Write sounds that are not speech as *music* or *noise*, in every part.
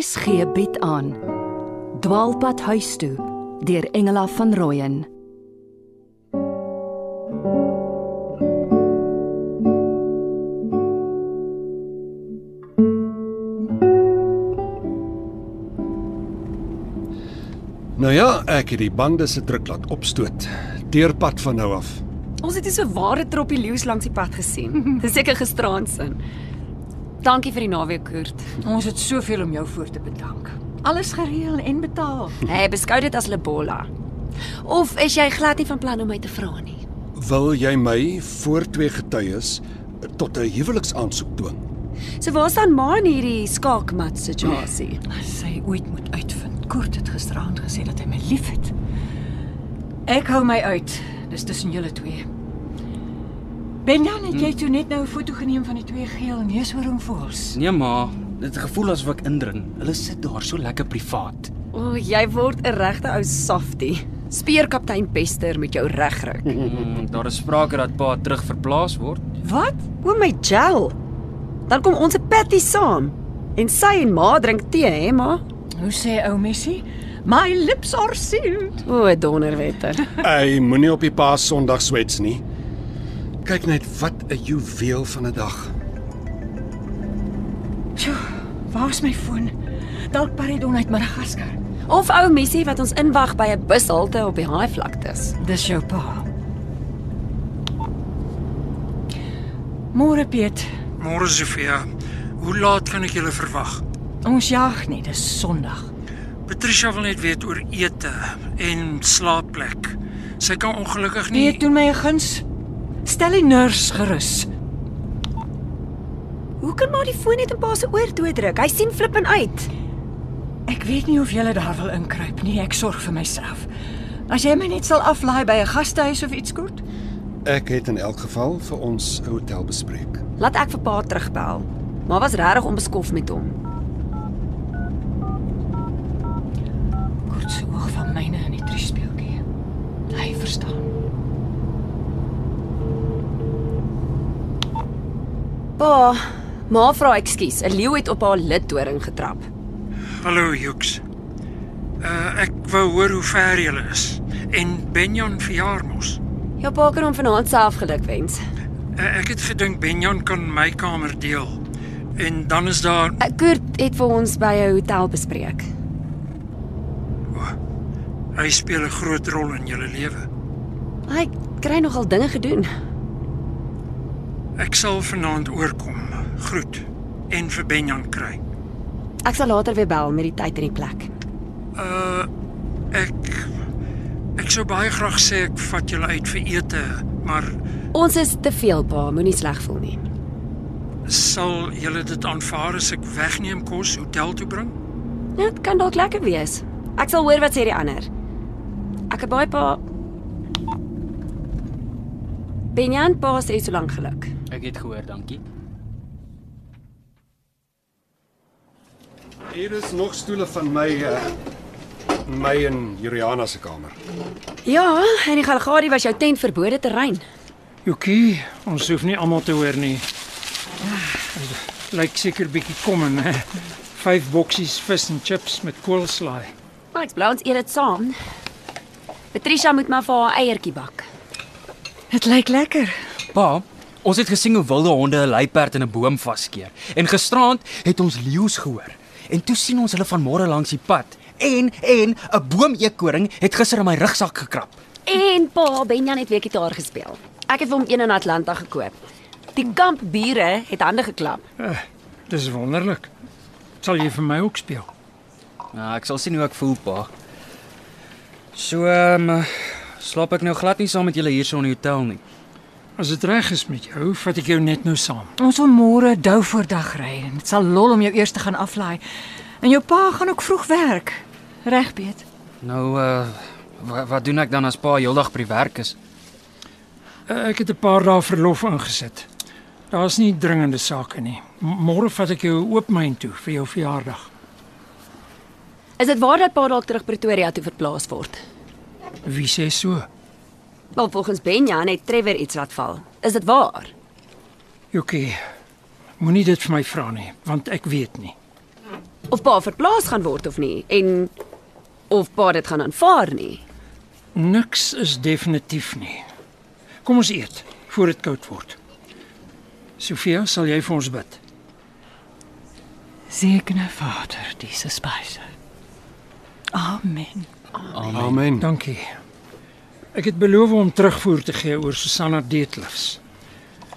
RSG bied aan Dwaalpad huis toe deur Engela van Rooyen Nou ja, ek het die bande se druk laat opstoot. Deurpad van nou af. Ons het hier so ware troppie leeu's langs die pad gesien. Dis seker gisteraand sin. Dankie vir die naweek koert. Ons het soveel om jou voor te bedank. Alles gereël en betaal. Hey, beskou dit as lebola. Of is jy glad nie van plan om my te vra nie? Wil jy my voor twee getuies tot 'n huweliksaansoek dwing? So waar staan ma in hierdie skaakmat situasie? As sy ooit moet uitvind. Kort het gisteraand gesê dat hy my liefhet. Ek hou my uit. Dis tussen julle twee. Benjan, het jy toe net nou 'n foto geneem van die twee geel neushoornvoëls? Nee ma, dit het gevoel asof ek indring. Hulle sit daar so lekker privaat. O, oh, jy word 'n regte ou softie. Speerkaptein Pester met jou regryk. *laughs* Mm, daar is sprake dat pa terug verplaas word. Wat? O my gel. Dan kom ons 'n patty saam. En sy en ma drink tee, hè, ma? Hoe sê ou Messi? My lips are sealed. O, donderwetter. Hy moenie op die Paas Sondag swets nie. Kyk net wat 'n juweel van 'n dag. Sjoe, waar's my foon? Dalk Paridon uit Madagaskar. Of ou Messi wat ons inwag by 'n bushalte op die haaivlaktes. Dis jou pa. Môre Piet, Môre Sofia. Hoe laat kan ek julle verwag? ons jag nie, dis Sondag. Patricia wil net weet oor ete en slaapplek. Sy kan ongelukkig nie Nee, doen my 'n guns. Stel die nurse gerus. Hoe kan maar die foon net in pa se oor toe druk? Hy sien flippend uit. Ek weet nie of jy daar wil inkruip nie. Ek sorg vir myself. As jy my net sal aflaai by 'n gastehuis of iets kort. Ek het in elk geval vir ons 'n hotel bespreek. Laat ek vir pa terugbel. Maar was regtig onbeskof met hom. Kort se oog van myne in die triespeeltjie. Hy verstaan. Pa, ma vra ekskuus. 'n Leeu het op haar liddoring getrap. Hallo Jux. Uh ek wou hoor hoe ver julle is en Benjan verjaar mos. Ja, pa kan hom vanaand self geluk wens. Uh, ek het gedink Benjan kan my kamer deel. En dan is daar Uh, Kurt het vir ons by 'n hotel bespreek. hy speel 'n groot rol in julle lewe. Hy kry nogal dinge gedoen. Ek sal vanaand oorkom. Groet en vir Benjan kry. Ek sal later weer bel met die tyd en die plek. Uh ek ek sou baie graag sê ek vat julle uit vir ete, maar Ons is te veel, pa, moenie sleg voel nie. sal julle dit aanvaar as ek wegneem kos hotel toe bring? Ja, Dit kan dalk lekker wees. Ek sal hoor wat sê die ander. Ek het baie pa Benjan pa sê so lank geluk. Ek het gehoor, dankie. Hier is nog stoele van my uh my en Juliana se kamer. Ja, en die Galgadi was jou tent verbode terrein. Jokie, ons hoef nie almal te hoor nie. Lyk seker bietjie kom hè. Vyf boksies vis en chips met koolslaai. Maar ek bly ons eet dit saam. Patricia moet maar vir haar eiertjie bak. Dit lyk lekker. Pa, ons het gesien hoe wilde honde 'n luiperd in 'n boom vaskeer. En gisterand het ons leeu's gehoor. En toe sien ons hulle van môre langs die pad. En en 'n boomeekoring het gister in my rugsak gekrap. En pa Benjan het weer gitaar gespeel. Ek het vir hom een in Atlanta gekoop. Die kampbure het hande geklap. Dis wonderlik. Sal jy vir my ook speel? Nou, ek sal sien hoe ek voel, pa. So, um, slaap ek nou glad nie saam met julle hier so in die hotel nie. As dit reg is met jou, vat ek jou net nou saam. Ons wil môre dou voor dag ry en dit sal lol om jou eers te gaan aflaai. En jou pa gaan ook vroeg werk. Reg, Piet. Nou, uh wat, wat doen ek dan as pa heeldag by die werk is? Uh, Ek het 'n paar dae verlof ingesit. Daar's nie dringende sake nie. Môre vat ek jou oop myn toe vir jou verjaardag. Is dit waar dat pa dalk terug Pretoria toe verplaas word? Wie sê so? Wel volgens Benjan het Trevor iets laat val. Is dit waar? Jokie. Moenie dit vir my vra nie, want ek weet nie. of pa verplaas gaan word of nie en of pa dit gaan aanvaar nie. Niks is definitief nie. Kom ons eet voor dit koud word. Sofia, sal jy vir ons bid? Segne Vader diese Speise. Amen. Amen. Dankie. Ek het beloof om terugvoer te gee oor Susanna Deetlefs.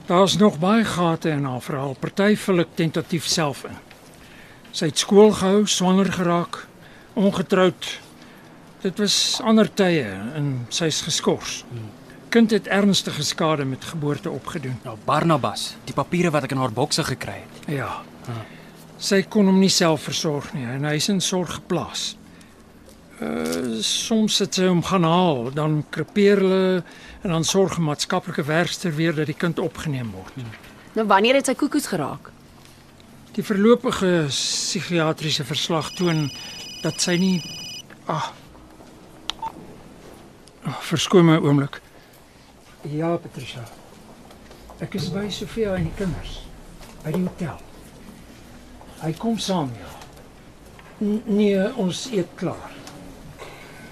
Daar's nog baie gate in haar verhaal. Party vul ek tentatief self in. Sy het skool gehou, swanger geraak, ongetroud. Dit was ander tye en sy's geskort. Kind het ernstige skade met geboorte opgedoen. Nou Barnabas, die papiere wat ek in haar bokse gekry het. Ja. Sy kon hom nie self versorg nie en hy is in sorg geplaas. Uh soms het sy hom gaan haal, dan krepeer hulle en dan sorg maatskaplike werkster weer dat die kind opgeneem word. Nou wanneer het sy koekoes geraak? Die voorlopige psigiatriese verslag toon dat sy nie ah oh, verskoon my oomblik. Ja, Patricia. Ek is by Sofia en die kinders by die hotel. Hy kom saam, ja. N nee, ons eet klaar.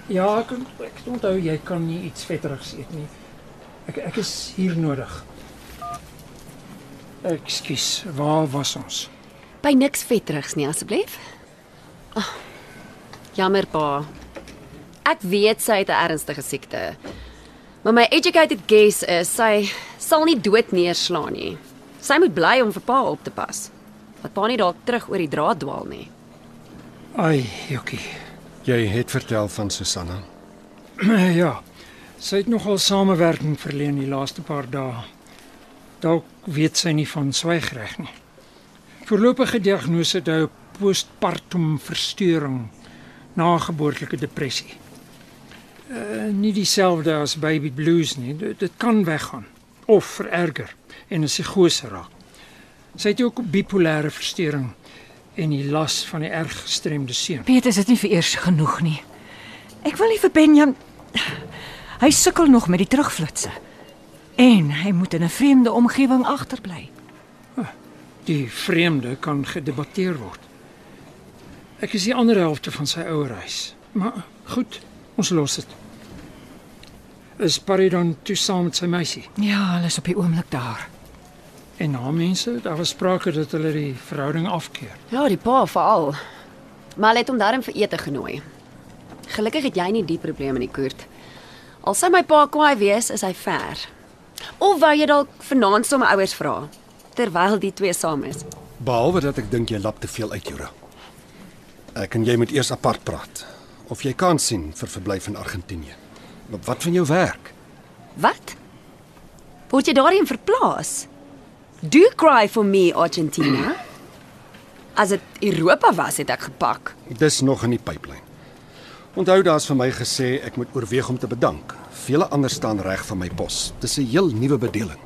Ja, ek ek onthou jy kan nie iets vetterigs eet nie. Ek ek is hier nodig. Ekskuus, waar was ons? By niks vetterigs nie asseblief. Oh, jammer pa. Ek weet sy het 'n ernstige siekte. Maar my educated guess is sy sal nie dood neerslaan nie. Sy moet bly om vir pa op te pas. Dat pa nie dalk terug oor die draad dwaal nie. Ai, Jokkie. Jy het vertel van Susanna. *clears throat* Ja. Sy het nogal samewerking verleen die laaste paar dae. Dalk weet sy nie van swygreg nie. Voorlopige diagnose dui op postpartum verstoring na geboortelike depressie. Uh, nie dieselfde as baby blues nie. Dit, dit kan weggaan of vererger en 'n psigose raak. Sy het ook bipolêre verstoring en die las van die erg gestremde seun. Peter, is dit nie vir eers genoeg nie. Ek wil nie vir Benjan Hy sukkel nog met die terugflitsse. En hy moet in 'n vreemde omgewing agterbly. Die vreemde kan gedebatteer word. Ek is die ander helfte van sy ouer huis. Maar goed, ons los dit. Is Parry dan toe saam met sy meisie? Ja, hulle is op die oomblik daar. En na mense, daar was sprake dat hulle die verhouding afkeer. Ja, die pa veral. Maar hy het hom daarom vir ete genooi. Gelukkig het jy nie die probleme nie, Koert. Al sy my pa kwaai wees, is hy ver. Of wou jy dalk vanaand sommer ouers vra terwyl die twee saam is? Behalwe dat ek dink jy lap te veel uit, Jura. Ek en jy moet eers apart praat of jy kan sien vir verblyf in Argentinië. Maar wat van jou werk? Wat? Word jy daarheen verplaas? Do cry for me, Argentina. As dit Europa was, het ek gepak. Dis nog in die pipeline. Onthou daar's vir my gesê ek moet oorweeg om te bedank. Vele ander staan reg van my pos. Dis 'n heel nuwe bedeling.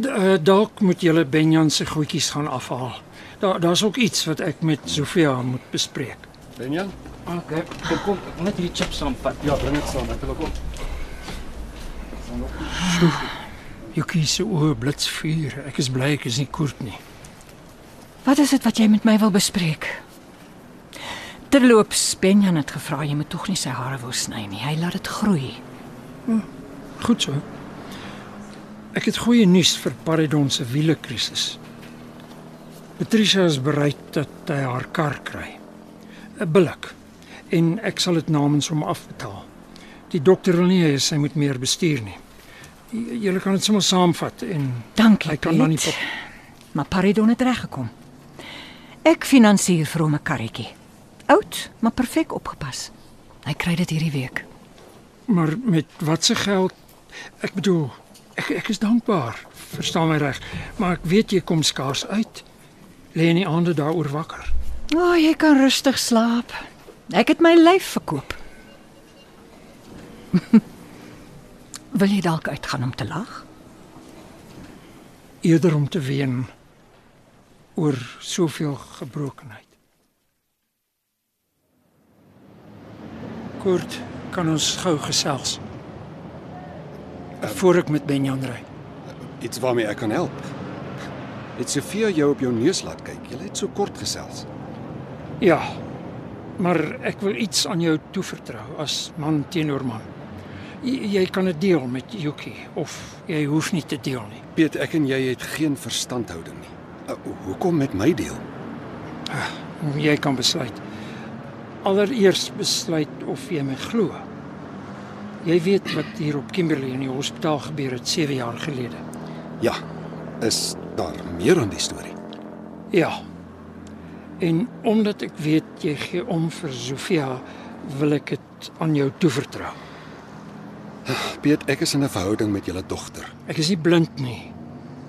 D- uh, Dalk moet julle Benjan se goedjies gaan afhaal. Daar daar's ook iets wat ek met Sofia moet bespreek. Benjan? Okay, kom kom, net hierdie chips saamvat. Ja, bring dit saam. Ek wil ook. Jukie se oë blitsvuur. Ek is bly ek is nie koerd nie. Wat is dit wat jy met my wil bespreek? Terloops, Benjan het gevra jy moet tog nie sy hare wou sny nie. Hy laat dit groei. Goed so. Ek het goeie nuus vir Paridon se wiele-krisis. Patricia is bereid dat hy haar kar kry. 'n Billik. En ek sal dit namens hom afbetaal. Die dokter wil nie hê sy moet meer bestuur nie. Julle kan dit sommer saamvat en Dankie. hy kan dan nie pop. Maar Paridon het reggekom. Ek finansier vir hom 'n karretjie. Oud, maar perfek opgepas. Hy kry dit hierdie week. Maar met wat se geld? Ek bedoel, ek ek is dankbaar. Verstaan my reg, maar ek weet jy kom skaars uit. Lê nie aande daaroor wakker. O, oh, jy kan rustig slaap. Ek het my lyf verkoop. *laughs* Wil jy dalk uitgaan om te lag? eerder om te ween oor soveel gebrokenheid. Kurt, kan ons gou gesels? Voor ek met Benjan ry. Iets waarmee ek kan help. Het Sofia jou op jou neus laat kyk. Jy het so kort gesels. Ja. Maar ek wil iets aan jou toevertrou as man teenoor man. Jy, jy kan dit deel met Yuki of jy hoef nie te deel nie. Piet, ek en jy het geen verstandhouding nie. Uh, hoekom met my deel? Jy kan besluit. Allereers besluit of jy my glo. Jy weet wat hier op Kimberley in die hospitaal gebeur het 7 jaar gelede. Ja. Is daar meer aan die storie? Ja. En omdat ek weet jy gee om vir Sofia, wil ek dit aan jou toevertrou. Piet, ek is in 'n verhouding met julle dogter. Ek is nie blind nie.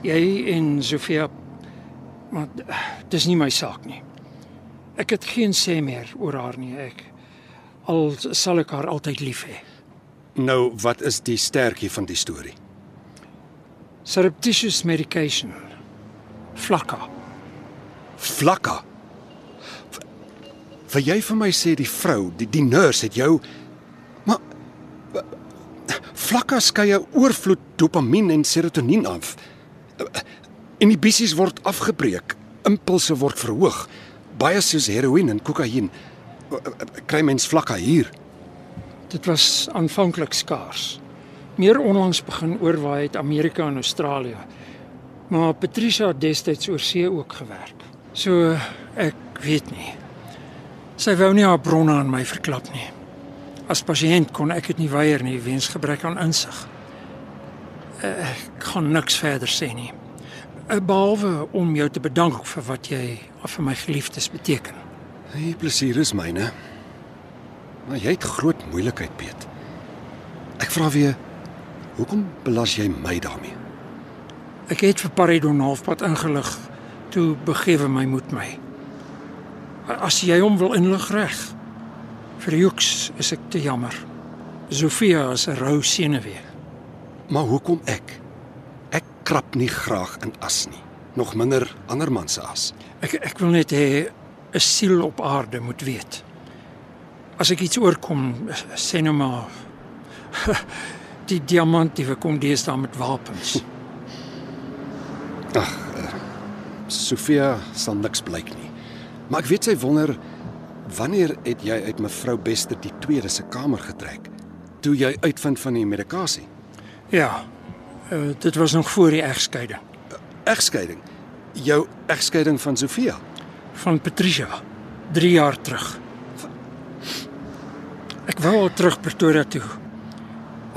Jy en Sofia maar dis nie my saak nie. Ek het geen sê meer oor haar nie. Ek al sal ek haar altyd lief hê. Nou, wat is die sterkie van die storie? Surreptitious medication. Flakka. Vlakka. V- Vir jy vir my sê die vrou, die die nurse het jou Vlakka skei 'n oorvloed dopamien en serotonien af. Inhibisies word afgebreek, impulse word verhoog, baie soos heroïne en kokain. Kry mens vlakka hier? Dit was aanvanklik skaars. Meer onlangs begin oorwaai uit Amerika en Australië. Maar Patricia het destyds oor see ook gewerk. So ek weet nie. Sy wou nie haar bronne aan my verklap nie. As pasiënt kon ek dit nie weier nie weens gebrek aan insig. Ek kan niks verder sê nie. Eh, Behalwe om jou te bedank vir wat jy vir my geliefdes beteken. Die plesier is myne. Maar jy het groot moeilikheid, Piet. Ek vra weer, hoekom belas jy my daarmee? Ek het vir Paridon halfpad ingelig toe begewe my moet my. As jy hom wil inlig reg. Vir Jux is ek te jammer. Sofia is 'n rou senuwee. Maar hoekom ek? Ek krap nie graag in as nie, nog minder ander man se as. Ek ek wil net hê 'n siel op aarde moet weet. As ek iets oorkom, sê nou maar *laughs* die diamantiewe kom deesdae met wapens. Sofia sal niks blyk nie. Maar ek weet sy wonder wanneer het jy uit mevrou Bester die tweede se kamer getrek? Toe jy uitvind van die medikasie. Ja. Uh, dit was nog voor die egskeiding Egskeiding. Jou egskeiding van Sofia. van Patricia 3 jaar terug. Ek wou al terug Pretoria toe.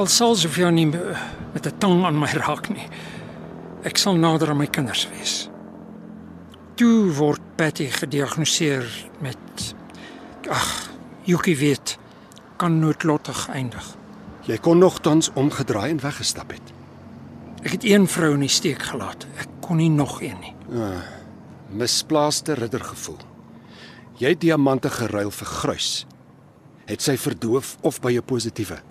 Al sal Sofia nie me- met 'n tong aan my *laughs* raak nie. Ek sal nader aan my kinders wees. Toe word Patty gediagnoseer met ag, Yuki weet kan noodlottig eindig. Jy kon nogtans omgedraai en weggestap het. Ek het een vrou in die steek gelaat. Ek kon nie nog een nie. Misplaaste riddergevoel. Jy het diamante geruil vir gruis. Het sy verdoof of by 'n positiewe?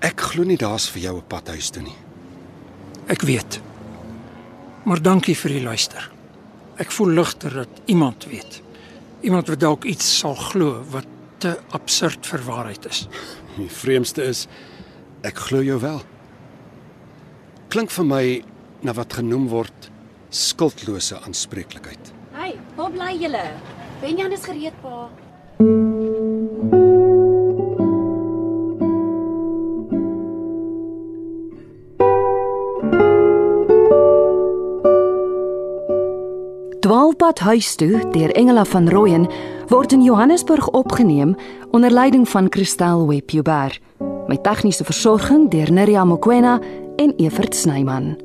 Ek glo nie daar's vir jou 'n pad huis toe nie. Ek weet. Maar dankie vir die luister. Ek voel ligter dat iemand weet. Iemand wat dalk iets sal glo wat te absurd vir waarheid is. Die vreemdste is ek glo jou wel. Klink vir my na wat genoem word skuldlose aanspreeklikheid. Hey, waar bly julle? Benjan is gereed, pa. Dwaalpad huis toe deur Engela van Rooyen word in Johannesburg opgeneem onder leiding van Christel Webber. Met tegniese versorging deur Neriya Mkwena en Evert Snyman.